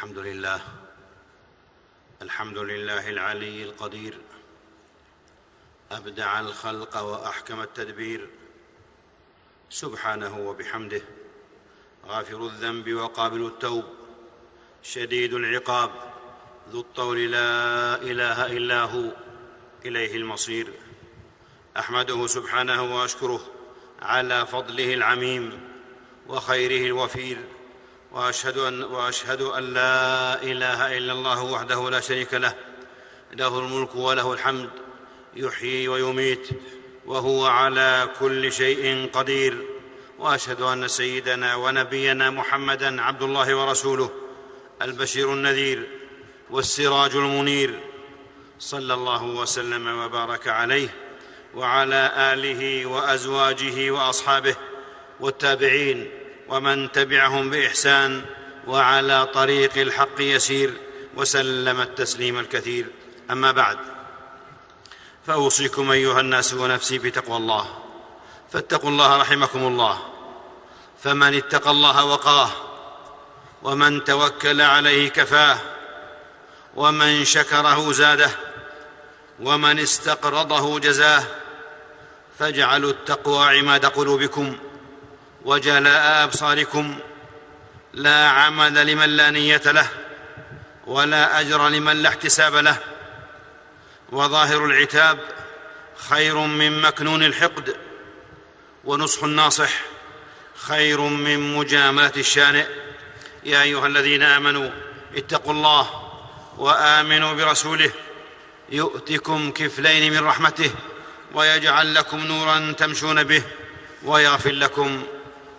الحمد لله. الحمد لله العلي القدير. أبدع الخلق وأحكم التدبير. سبحانه وبحمده. غافر الذنب وقابل التوب. شديد العقاب. ذو الطول لا إله إلا هو. إليه المصير. أحمده سبحانه وأشكره على فضله العميم وخيره الوفير. وأشهد ان وأشهد أن لا إله إلا الله وحده لا شريك له. له الملك وله الحمد. يحيي ويميت. وهو على كل شيء قدير. وأشهد أن سيدنا ونبينا محمدا عبد الله ورسوله. البشير النذير. والسراج المنير. صلى الله وسلم وبارك عليه. وعلى آله وأزواجه وأصحابه والتابعين. ومن تبعهم بإحسان وعلى طريق الحق يسير وسلم التسليم الكثير. أما بعد فأوصيكم أيها الناس ونفسي بتقوى الله. فاتقوا الله رحمكم الله. فمن اتقى الله وقاه ومن توكل عليه كفاه ومن شكره زاده ومن استقرضه جزاه فاجعلوا التقوى عماد قلوبكم. وجلاء أبصاركم لا عمل لمن لا نية له ولا أجر لمن لا احتساب له وظاهر العتاب خير من مكنون الحقد ونصح الناصح خير من مجاملة الشانئ يا أيها الذين آمنوا اتقوا الله وآمنوا برسوله يؤتكم كفلين من رحمته ويجعل لكم نورا تمشون به ويغفر لكم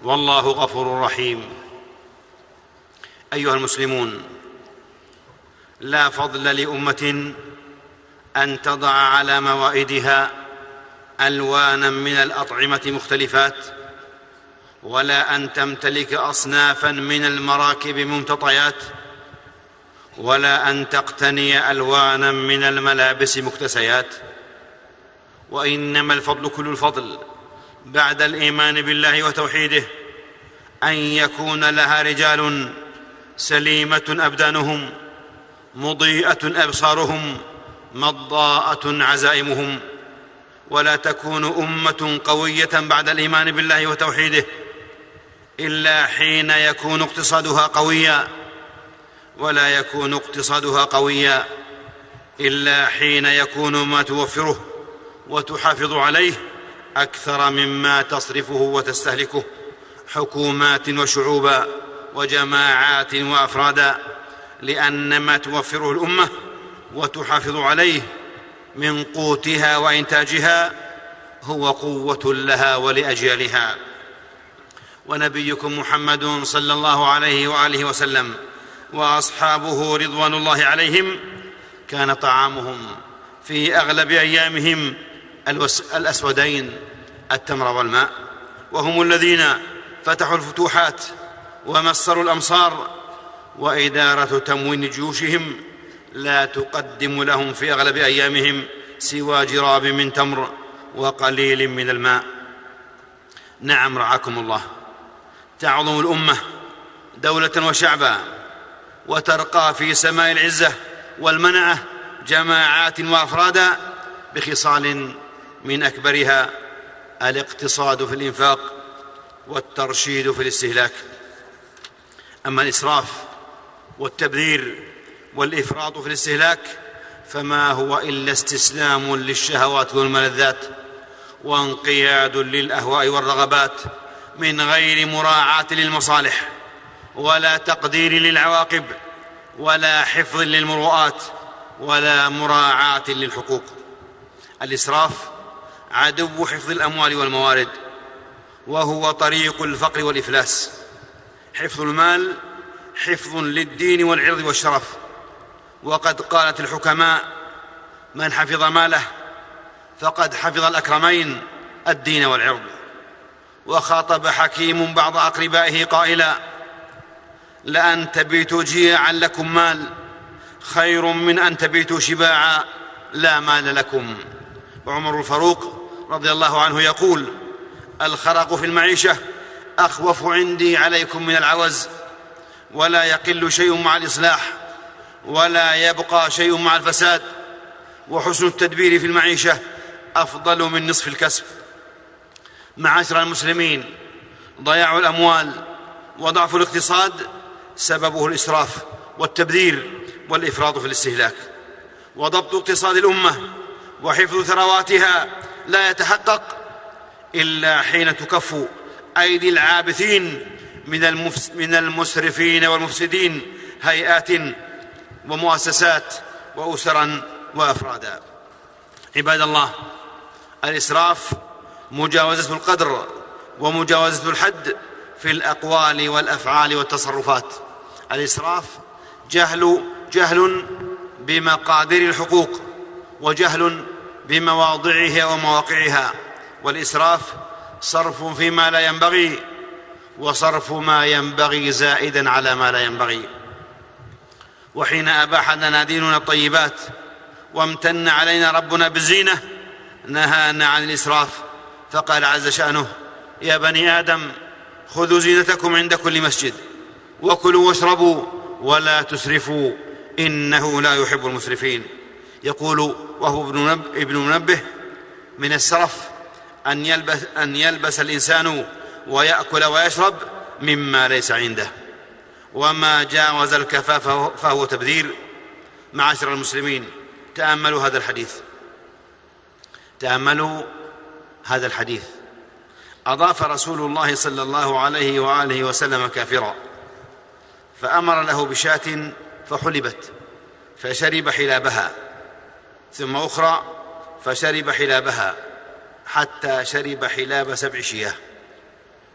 والله غفور رحيم. أيها المسلمون لا فضل لأمة أن تضع على موائدها ألوانا من الأطعمة مختلفات ولا أن تمتلك اصنافا من المراكب ممتطيات ولا أن تقتني ألوانا من الملابس مكتسيات. وإنما الفضل كل الفضل. بعد الإيمان بالله وتوحيده أن يكون لها رجال سليمة أبدانهم مضيئة أبصارهم مضاءة عزائمهم. ولا تكون أمة قوية بعد الإيمان بالله وتوحيده إلا حين يكون اقتصادها قويا. ولا يكون اقتصادها قويا إلا حين يكون ما توفره وتحافظ عليه أكثر مما تصرفه وتستهلكه حكومات وشعوبا وجماعات وأفرادا لأن ما توفره الأمة وتحافظ عليه من قوتها وإنتاجها هو قوة لها ولأجيالها. ونبيكم محمد صلى الله عليه وآله وسلم وأصحابه رضوان الله عليهم كان طعامهم في أغلب أيامهم الأسودين التمر والماء وهم الذين فتحوا الفتوحات ومصروا الأمصار وإدارة تموين جيوشهم لا تقدم لهم في أغلب أيامهم سوى جراب من تمر وقليل من الماء. نعم رعاكم الله. تعظم الأمة دولة وشعبا وترقى في سماء العزة والمنعه جماعات وأفرادا بخصال من أكبرها الاقتصاد في الإنفاق والترشيد في الاستهلاك. أما الإسراف والتبذير والإفراط في الاستهلاك فما هو إلا استسلام للشهوات والملذات وانقياد للأهواء والرغبات من غير مراعاة للمصالح ولا تقدير للعواقب ولا حفظ للمروءات ولا مراعاة للحقوق. الإسراف عدو حفظ الأموال والموارد وهو طريق الفقر والإفلاس. حفظ المال حفظ للدين والعرض والشرف. وقد قالت الحكماء من حفظ ماله فقد حفظ الأكرمين الدين والعرض. وخاطب حكيم بعض أقربائه قائلا لأن تبيتوا جياعا لكم مال خير من أن تبيتوا شباعا لا مال لكم. وعمر الفاروق رضي الله عنه يقول الخرق في المعيشة أخوف عندي عليكم من العوز ولا يقل شيء مع الإصلاح ولا يبقى شيء مع الفساد وحسن التدبير في المعيشة أفضل من نصف الكسب. معاشر المسلمين ضياع الأموال وضعف الاقتصاد سببه الإسراف والتبذير والإفراط في الاستهلاك وضبط اقتصاد الأمة وحفظ ثرواتها لا يتحقق إلا حين تكف أيدي العابثين من من المسرفين والمفسدين هيئات ومؤسسات واسرا وأفرادا. عباد الله الإسراف مجاوزة القدر ومجاوزة الحد في الأقوال والأفعال والتصرفات. الإسراف جهل جهل بمقادير الحقوق وجهل بمواضعها ومواقعها. والإسراف صرف فيما لا ينبغي وصرف ما ينبغي زائدا على ما لا ينبغي. وحين أباح لنا ديننا الطيبات وامتن علينا ربنا بالزينه نهانا عن الإسراف. فقال عز شأنه يا بني آدم خذوا زينتكم عند كل مسجد وكلوا واشربوا ولا تسرفوا إنه لا يحب المسرفين. يقول وهو ابن منبه من السرف أن يلبس, أن يلبس الإنسان ويأكل ويشرب مما ليس عنده. وما جاوز الكفاف فهو تبذير. معاشر المسلمين تأملوا هذا الحديث. تأملوا هذا الحديث. أضاف رسول الله صلى الله عليه وآله وسلم كافرا. فأمر له بشاة فحلبت فشرب حلابها. ثم أخرى فشرب حلابها حتى شرب حلاب سبع شياه.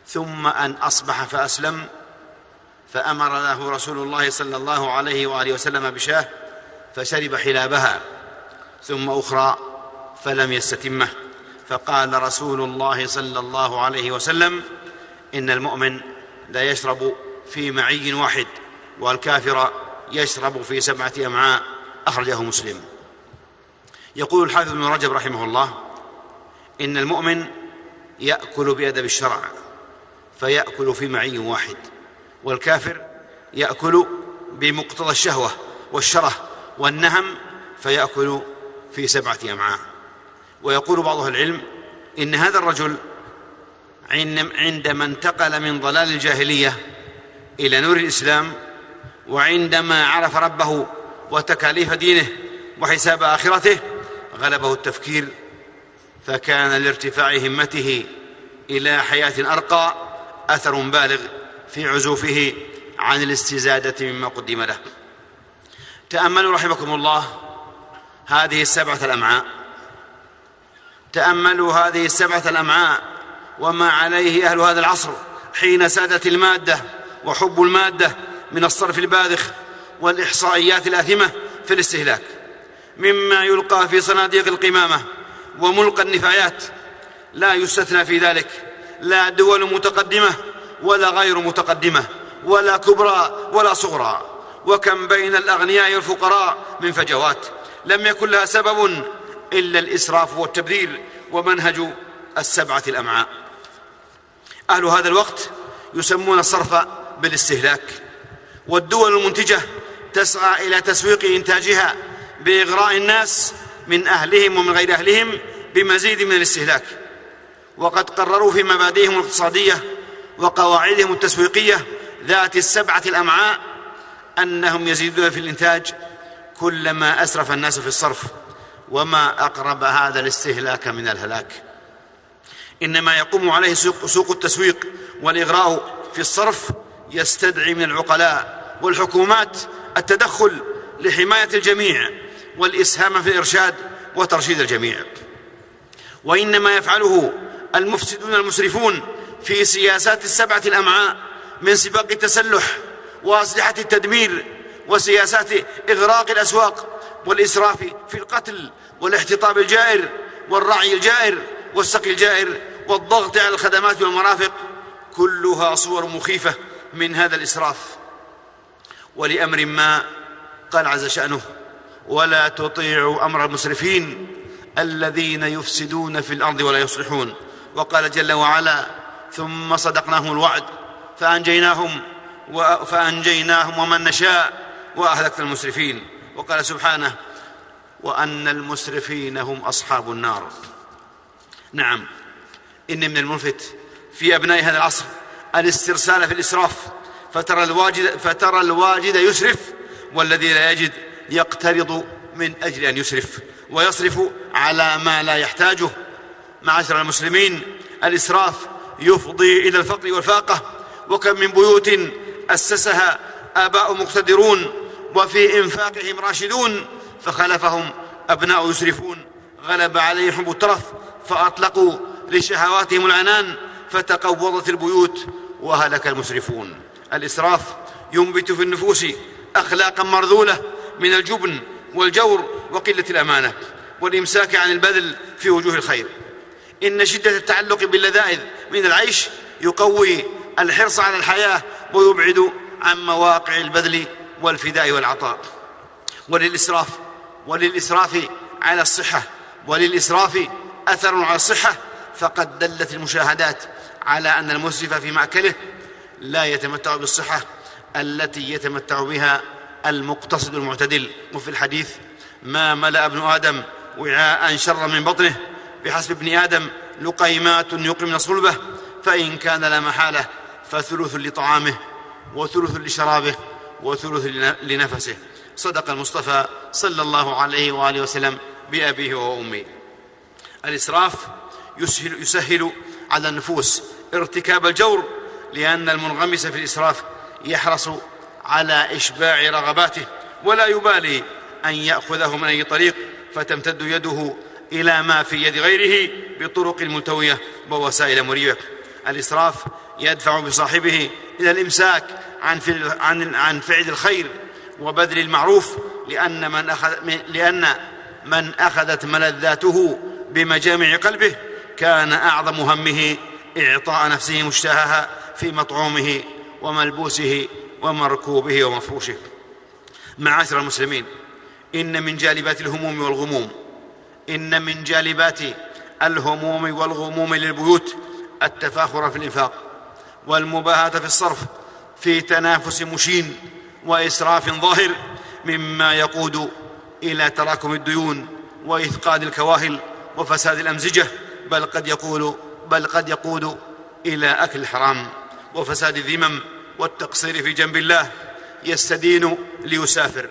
ثم أن أصبح فأسلم فأمر له رسول الله صلى الله عليه وآله وسلم بشاه فشرب حلابها. ثم أخرى فلم يستتمه فقال رسول الله صلى الله عليه وسلم إن المؤمن لا يشرب في معي واحد والكافر يشرب في سبعة أمعاء أخرجه مسلم. يقول الحافظ ابن رجب رحمه الله إن المؤمن يأكل بأدب الشرع فيأكل في معي واحد والكافر يأكل بمقتضى الشهوة والشره والنهم فيأكل في سبعة أمعاء. ويقول بعض أهل العلم إن هذا الرجل عندما انتقل من ضلال الجاهلية إلى نور الإسلام وعندما عرف ربه وتكاليف دينه وحساب آخرته غلبه التفكير فكان لارتفاع همته إلى حياة أرقى أثر بالغ في عزوفه عن الاستزادة مما قدم له. تأملوا رحمكم الله هذه السبعة الأمعاء. تأملوا هذه السبعة الأمعاء وما عليه أهل هذا العصر حين سادت المادة وحب المادة من الصرف الباذخ والإحصائيات الآثمة في الاستهلاك. مما يلقى في صناديق القمامة وملقى النفايات. لا يستثنى في ذلك. لا دول متقدمة ولا غير متقدمة ولا كبرى ولا صغرى. وكم بين الأغنياء والفقراء من فجوات. لم يكن لها سبب إلا الإسراف والتبذير ومنهج السبعة الأمعاء. أهل هذا الوقت يسمون الصرف بالاستهلاك. والدول المنتجة تسعى إلى تسويق إنتاجها بإغراء الناس من أهلهم ومن غير أهلهم بمزيد من الاستهلاك. وقد قرروا في مبادئهم الاقتصادية وقواعدهم التسويقية ذات السبعة الأمعاء أنهم يزيدون في الإنتاج كلما أسرف الناس في الصرف وما أقرب هذا الاستهلاك من الهلاك. إنما يقوم عليه سوق التسويق والإغراء في الصرف يستدعي من العقلاء والحكومات التدخل لحماية الجميع والإسهام في الإرشاد وترشيد الجميع. وإنما يفعله المفسدون المسرفون في سياسات السبعة الأمعاء من سباق التسلح وأسلحة التدمير وسياسات إغراق الأسواق والإسراف في القتل والاحتطاب الجائر والرعي الجائر والسقي الجائر والضغط على الخدمات والمرافق كلها صور مخيفة من هذا الإسراف. ولأمر ما قال عز شأنه ولا تطيعوا أمر المسرفين الذين يفسدون في الأرض ولا يصلحون. وقال جل وعلا ثم صدقناهم الوعد فأنجيناهم فأنجيناهم ومن نشاء وأهلكنا المسرفين. وقال سبحانه وأن المسرفين هم أصحاب النار. نعم. ان من الملفت في أبناء هذا العصر الاسترسال في الإسراف فترى الواجد فترى الواجد يسرف والذي لا يجد يقترض من أجل أن يسرف ويصرف على ما لا يحتاجه. معاشر المسلمين الإسراف يفضي إلى الفقر والفاقة. وكم من بيوت أسسها آباء مقتدرون وفي إنفاقهم راشدون فخلفهم أبناء يسرفون. غلب عليهم حب الترف فأطلقوا لشهواتهم العنان فتقوضت البيوت وهلك المسرفون. الإسراف ينبت في النفوس أخلاقا مرذولة من الجبن والجور وقلة الأمانة والإمساك عن البذل في وجوه الخير. إن شدة التعلق باللذائذ من العيش يقوي الحرص على الحياة ويبعد عن مواقع البذل والفداء والعطاء. وللإسراف وللإسراف على الصحة وللإسراف أثر على الصحة فقد دلت المشاهدات على أن المسرف في مأكله لا يتمتع بالصحة التي يتمتع بها المقتصد المعتدل وفي الحديث ما ملأ ابن آدم وعاء شرا من بطنه بحسب ابن آدم لقيمات يقمن صلبه فإن كان لا محالة فثلث لطعامه وثلث لشرابه وثلث لنفسه. صدق المصطفى صلى الله عليه وآله وسلم بأبيه وأمه. الإسراف يسهل, يسهل على النفوس ارتكاب الجور لأن المنغمس في الإسراف يحرص على إشباع رغباته ولا يبالي أن يأخذه من أي طريق فتمتد يده إلى ما في يد غيره بطرق ملتوية ووسائل مريبة. الإسراف يدفع بصاحبه إلى الإمساك عن عن عن فعل الخير وبذل المعروف لأن من اخذ لأن من أخذت ملذاته بمجامع قلبه كان أعظم همه إعطاء نفسه مشتهاها في مطعومه وملبوسه ومركوبه ومفروشه. معاشر المسلمين إن من جالبات الهموم والغموم إن من جالبات الهموم والغموم للبيوت التفاخر في الإنفاق والمباهاة في الصرف في تنافس مشين وإسراف ظاهر مما يقود إلى تراكم الديون وإثقال الكواهل وفساد الأمزجة بل قد يقول بل قد يقود إلى أكل الحرام وفساد الذمم والتقصير في جنب الله يستدين ليسافر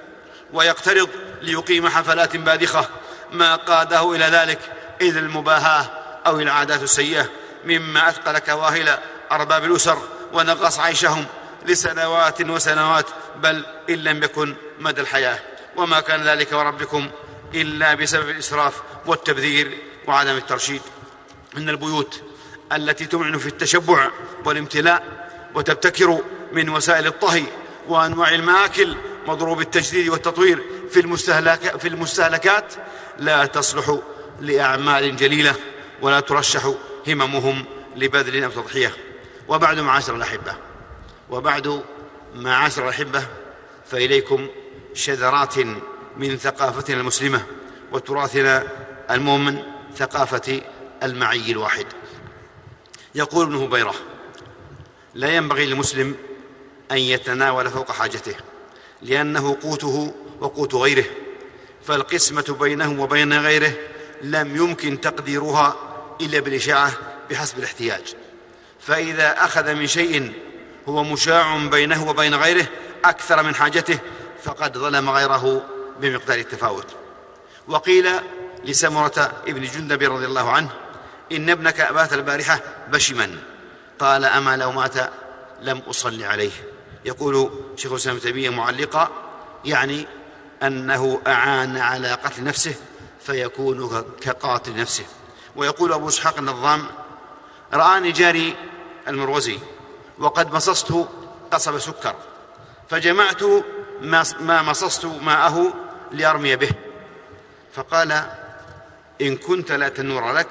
ويقترض ليقيم حفلات باذخة ما قاده إلى ذلك إذ المباهاة أو العادات السيئة مما أثقل كواهل أرباب الأسر ونقص عيشهم لسنوات وسنوات بل إن لم يكن مدى الحياة وما كان ذلك وربكم إلا بسبب الإسراف والتبذير وعدم الترشيد إن البيوت التي تمعن في التشبع والامتلاء وتبتكر من وسائل الطهي وأنواع الماكل مضروب التجديد والتطوير في المستهلك في المستهلكات. لا تصلح لأعمال جليلة ولا ترشح هممهم لبذل أو تضحية. وبعد معاشر الأحبة وبعد معاشر الأحبة فإليكم شذرات من ثقافتنا المسلمة وتراثنا المؤمن ثقافة المعي الواحد. يقول ابن هبيرة لا ينبغي للمسلم أن يتناول فوق حاجته لأنه قوته وقوت غيره فالقسمة بينه وبين غيره لم يمكن تقديرها إلا بالإشاعة بحسب الاحتياج. فإذا أخذ من شيء هو مشاع بينه وبين غيره أكثر من حاجته فقد ظلم غيره بمقدار التفاوت. وقيل لسمرة ابن جندب رضي الله عنه إن ابنك بات البارحة بشما قال أما لو مات لم اصل عليه. يقول شيخ الإسلام تيمية معلقا يعني أنه أعان على قتل نفسه فيكون كقاتل نفسه. ويقول أبو إسحاق النظام رآني جاري المروزي وقد مصصت قصب سكر فجمعت ما مصصت ماءه لأرمي به. فقال إن كنت لا تنور لك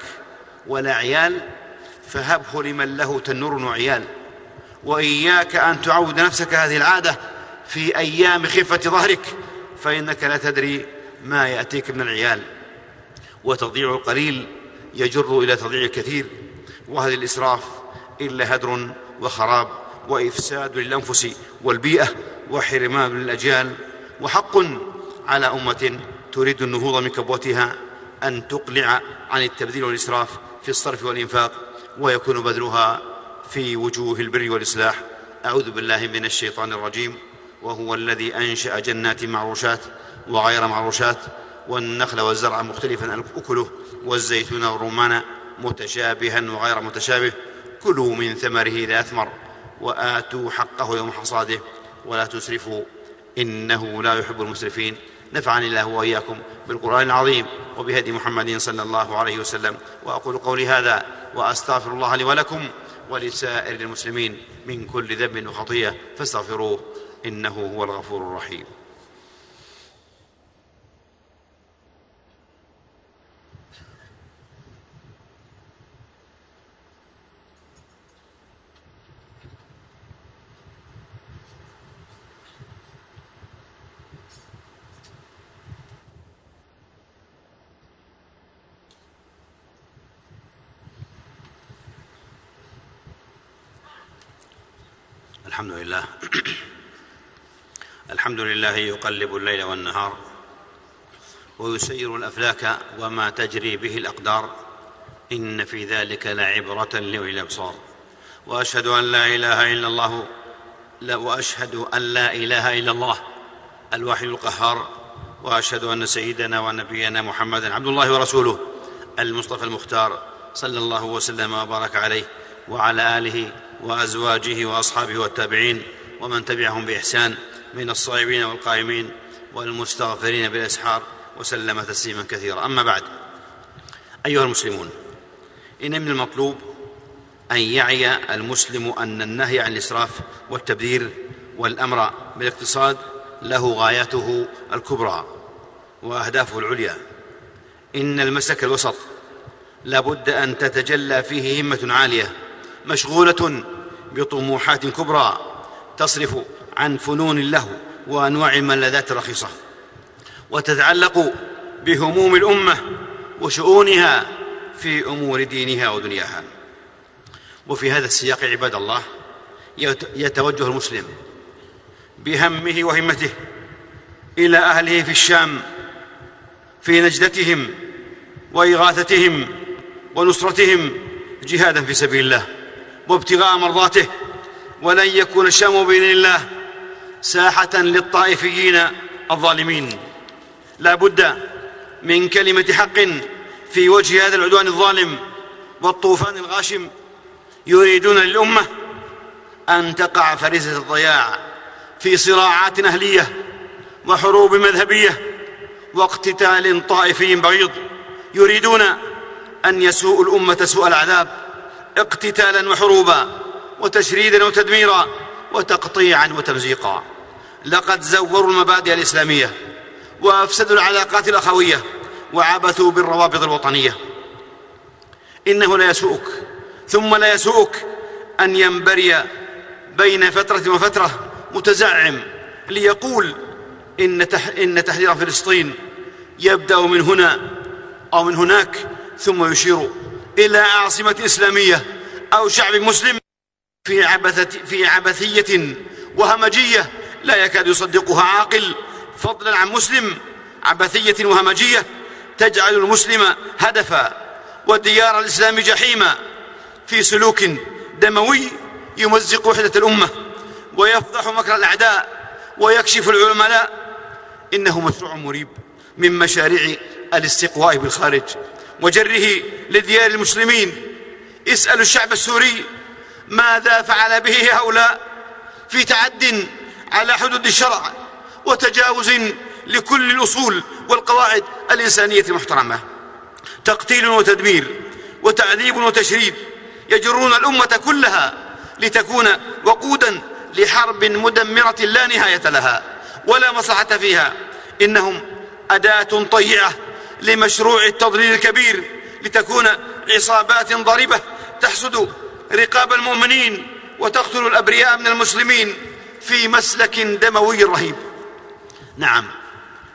ولا عيال فهبه لمن له تنور وعيال. وإياك أن تعود نفسك هذه العادة في أيام خفة ظهرك فإنك لا تدري ما يأتيك من العيال. وتضيع القليل يجر إلى تضييع الكثير وهذا الإسراف إلا هدر وخراب وإفساد للأنفس والبيئة وحرمان للأجيال. وحق على أمة تريد النهوض من كبوتها أن تقلع عن التبذير والإسراف في الصرف والإنفاق ويكون بذلها في وجوه البر والإصلاح. أعوذ بالله من الشيطان الرجيم. وهو الذي أنشأ جنات معروشات وغير معروشات والنخل والزرع مختلفا أكله والزيتون والرمان متشابها وغير متشابه. كلوا من ثمره إذا أثمر وآتوا حقه يوم حصاده ولا تسرفوا. إنه لا يحب المسرفين. نفعني الله وإياكم بالقرآن العظيم وبهدي محمد صلى الله عليه وسلم. وأقول قولي هذا وأستغفر الله لي ولكم ولسائر المسلمين من كل ذنب وخطيئة فاستغفروه إنه هو الغفور الرحيم. الحمد لله. الحمد لله يقلب الليل والنهار ويسير الأفلاك وما تجري به الأقدار. إن في ذلك لعبرة لأولي الأبصار. وأشهد أن لا إله إلا الله لا وأشهد أن لا إله إلا الله الواحد القهار. وأشهد أن سيدنا ونبينا محمدا عبد الله ورسوله المصطفى المختار صلى الله وسلم وبارك عليه وعلى آله وأزواجه وأصحابه والتابعين ومن تبعهم بإحسان من الصائمين والقائمين والمستغفرين بالإسحار وسلم تسليما كثيرا. أما بعد أيها المسلمون إن من المطلوب أن يعي المسلم أن النهي عن الإسراف والتبذير والأمر بالاقتصاد له غايته الكبرى وأهدافه العليا. إن المسلك الوسط لا بد أن تتجلى فيه همة عالية مشغولة بطموحات كبرى تصرف عن فنون اللهو وأنواع الملذات الرخيصه وتتعلق بهموم الأمة وشؤونها في أمور دينها ودنياها. وفي هذا السياق عباد الله يتوجه المسلم بهمه وهمته إلى أهله في الشام في نجدتهم وإغاثتهم ونصرتهم جهادا في سبيل الله. وابتغاء مرضاته ولن يكون الشام بإذن الله ساحة للطائفيين الظالمين. لا بد من كلمة حق في وجه هذا العدوان الظالم والطوفان الغاشم يريدون للأمة أن تقع فريسة الضياع في صراعات أهلية وحروب مذهبية واقتتال طائفي بغيض. يريدون أن يسوءوا الأمة سوء العذاب. اقتتالا وحروبا وتشريدا وتدميرا وتقطيعا وتمزيقا. لقد زوروا المبادئ الإسلامية وأفسدوا العلاقات الأخوية وعبثوا بالروابط الوطنية. إنه لا يسوءك ثم لا يسوءك أن ينبري بين فترة وفترة متزعم ليقول إن إن تحرير فلسطين يبدأ من هنا أو من هناك ثم يشير إلى عاصمة إسلامية أو شعب مسلم في عبثة في عبثية وهمجية لا يكاد يصدقها عاقل. فضلا عن مسلم عبثية وهمجية تجعل المسلم هدفا وديار الإسلام جحيما في سلوك دموي يمزق وحدة الأمة ويفضح مكر الأعداء ويكشف العلماء. إنه مشروع مريب من مشاريع الاستقواء بالخارج. وجره لديار المسلمين. اسألوا الشعب السوري ماذا فعل به هؤلاء في تعد على حدود الشرع وتجاوز لكل الأصول والقواعد الإنسانية المحترمة. تقتيل وتدمير وتعذيب وتشريد يجرون الأمة كلها لتكون وقودا لحرب مدمرة لا نهاية لها ولا مصلحة فيها. إنهم أداة طيعة لمشروع التضليل الكبير لتكون عصابات ضاربة تحسد رقاب المؤمنين وتقتل الأبرياء من المسلمين في مسلك دموي رهيب. نعم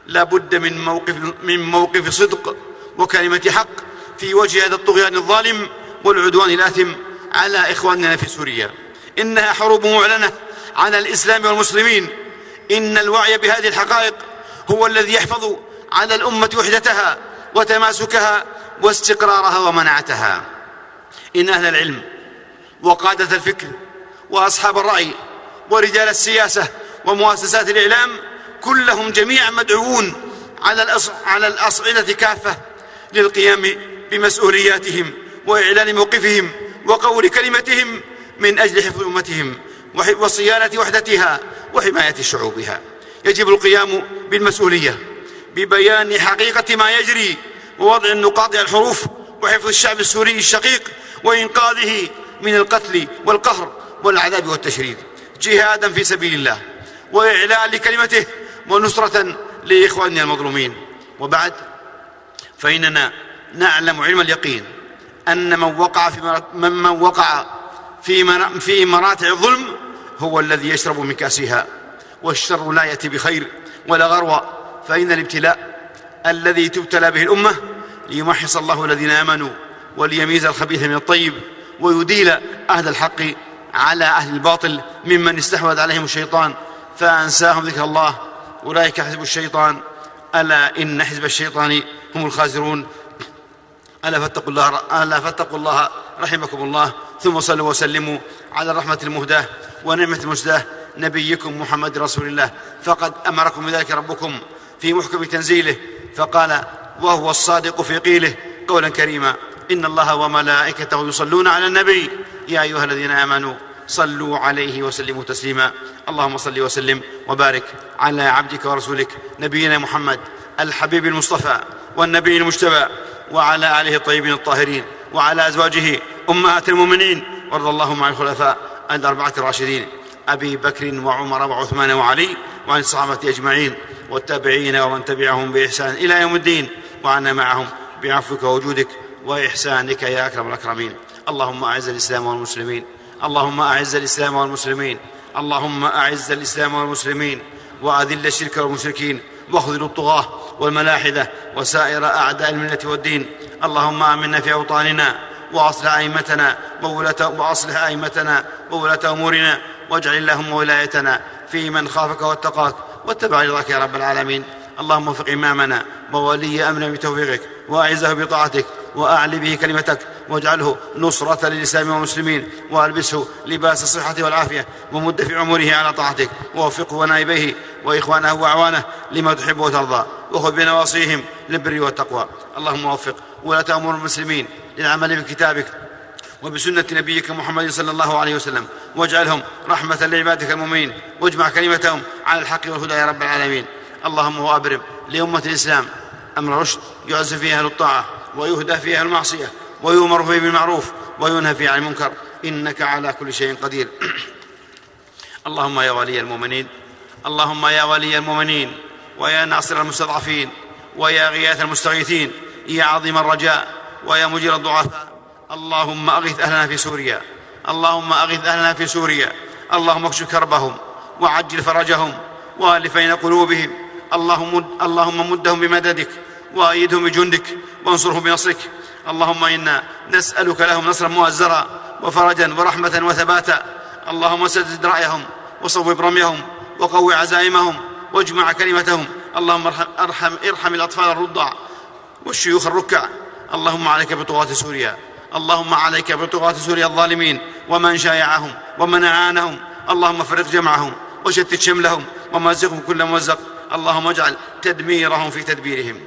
لا بد من موقف, من موقف صدق وكلمة حق في وجه هذا الطغيان الظالم والعدوان الآثم على إخواننا في سوريا. إنها حروب معلنة على الإسلام والمسلمين. إن الوعي بهذه الحقائق هو الذي يحفظ على الأمة وحدتها وتماسكها واستقرارها ومنعتها. إن أهل العلم وقادة الفكر وأصحاب الرأي ورجال السياسة ومؤسسات الإعلام كلهم جميعا مدعوون على على الأصعدة كافة للقيام بمسؤولياتهم وإعلان موقفهم وقول كلمتهم من أجل حفظ أمتهم وصيانة وحدتها وحماية شعوبها. يجب القيام بالمسؤولية. ببيان حقيقة ما يجري ووضع النقاط على الحروف وحفظ الشعب السوري الشقيق وإنقاذه من القتل والقهر والعذاب والتشريد. جهادا في سبيل الله واعلاء لكلمته ونصرة لإخواننا المظلومين. وبعد فإننا نعلم علم اليقين أن من وقع في من وقع في في مراتع الظلم هو الذي يشرب من كأسها والشر لا يأتي بخير ولا غروى فإن الابتلاء الذي تبتلى به الأمة ليمحص الله الذين آمنوا وليميز الخبيث من الطيب ويديل أهل الحق على أهل الباطل ممن استحوذ عليهم الشيطان فأنساهم ذكر الله. أولئك حزب الشيطان. ألا إن حزب الشيطان هم الخاسرون ألا فاتقوا الله ألا فاتقوا الله رحمكم الله. ثم صلوا وسلموا على الرحمه المهداه ونعمة المسداه نبيكم محمد رسول الله. فقد أمركم بذلك ربكم. في محكم تنزيله فقال وهو الصادق في قيله. قولا كريما إن الله وملائكته يصلون على النبي. يا أيها الذين آمنوا صلوا عليه وسلموا تسليما. اللهم صل وسلم وبارك على عبدك ورسولك نبينا محمد الحبيب المصطفى والنبي المجتبى وعلى آله الطيبين الطاهرين وعلى أزواجه أمهات المؤمنين. وارض اللهم عن الخلفاء الأربعة الراشدين أبي بكر وعمر وعثمان وعلي وعن الصحابة أجمعين. والتابعين ومن تبعهم بإحسان إلى يوم الدين وعنا معهم بعفوك ووجودك وإحسانك يا أكرم الأكرمين. اللهم أعز الإسلام والمسلمين. اللهم أعز الإسلام والمسلمين. اللهم أعز الإسلام والمسلمين. وأذل الشرك والمشركين. واخذل الطغاة والملاحدة وسائر أعداء الملة والدين. اللهم آمنا في أوطاننا وأصلح أئمتنا وأصلح أئمتنا وولاة أمورنا واجعل اللهم ولايتنا في من خافك واتقاك. واتبع رضاك يا رب العالمين. اللهم وفق إمامنا وولي أمرنا بتوفيقك وأعزه بطاعتك واعل به كلمتك واجعله نصرة للإسلام والمسلمين وألبسه لباس الصحة والعافية ومد في عمره على طاعتك ووفقه ونائبيه وإخوانه وأعوانه لما تحب وترضى وخذ بنواصيهم للبر والتقوى. اللهم وفق ولاة أمور المسلمين للعمل بكتابك وبسنة نبيك محمد صلى الله عليه وسلم واجعلهم رحمة لعبادك المؤمنين واجمع كلمتهم على الحق والهدى يا رب العالمين. اللهم وأبرم لأمة الإسلام أمر رشد يعز فيها أهل الطاعة ويهدى فيها المعصية ويؤمر فيه بالمعروف وينهى فيه عن المنكر. إنك على كل شيء قدير. اللهم يا ولي المؤمنين اللهم يا ولي المؤمنين ويا ناصر المستضعفين ويا غياث المستغيثين يا عظيم الرجاء ويا مجير الضعفاء. اللهم أغث أهلنا في سوريا. اللهم أغث أهلنا في سوريا. اللهم اكشف كربهم وعجل فرجهم والف بين قلوبهم. اللهم اللهم مدهم بمددك وأيدهم بجندك وانصرهم بنصرك. اللهم إنا نسألك لهم نصرا مؤزرا وفرجا ورحمة وثباتا. اللهم سدد رأيهم وصوب رميهم وقو عزائمهم واجمع كلمتهم. اللهم ارحم, ارحم, ارحم الأطفال الرضع والشيوخ الركع. اللهم عليك بطغاة سوريا. اللهم عليك بطغاة سوريا الظالمين ومن شايعهم ومن أعانهم. اللهم فرق جمعهم وشتت شملهم ومزقهم كل ممزق اللهم اجعل تدميرهم في تدبيرهم.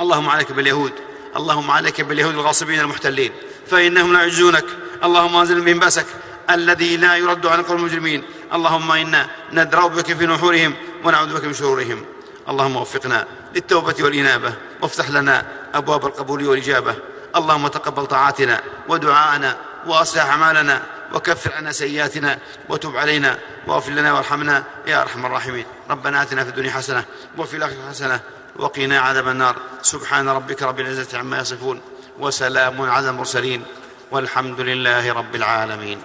اللهم عليك باليهود. اللهم عليك باليهود الغاصبين المحتلين. فإنهم لا يعجزونك اللهم أنزل بهم بأسك الذي لا يرد عن القوم المجرمين. اللهم إنا ندرأ بك في نحورهم ونعوذ بك من شرورهم. اللهم وفقنا للتوبة والإنابة. وافتح لنا أبواب القبول والإجابة. اللهم تقبل طاعاتنا ودعاءنا وأصلح أعمالنا وكفر عنا سيئاتنا وتب علينا واغفر لنا وارحمنا يا أرحم الراحمين. ربنا آتنا في الدنيا حسنة وفي الآخرة حسنة وقنا عذاب النار. سبحان ربك رب العزة عما يصفون وسلام على المرسلين والحمد لله رب العالمين.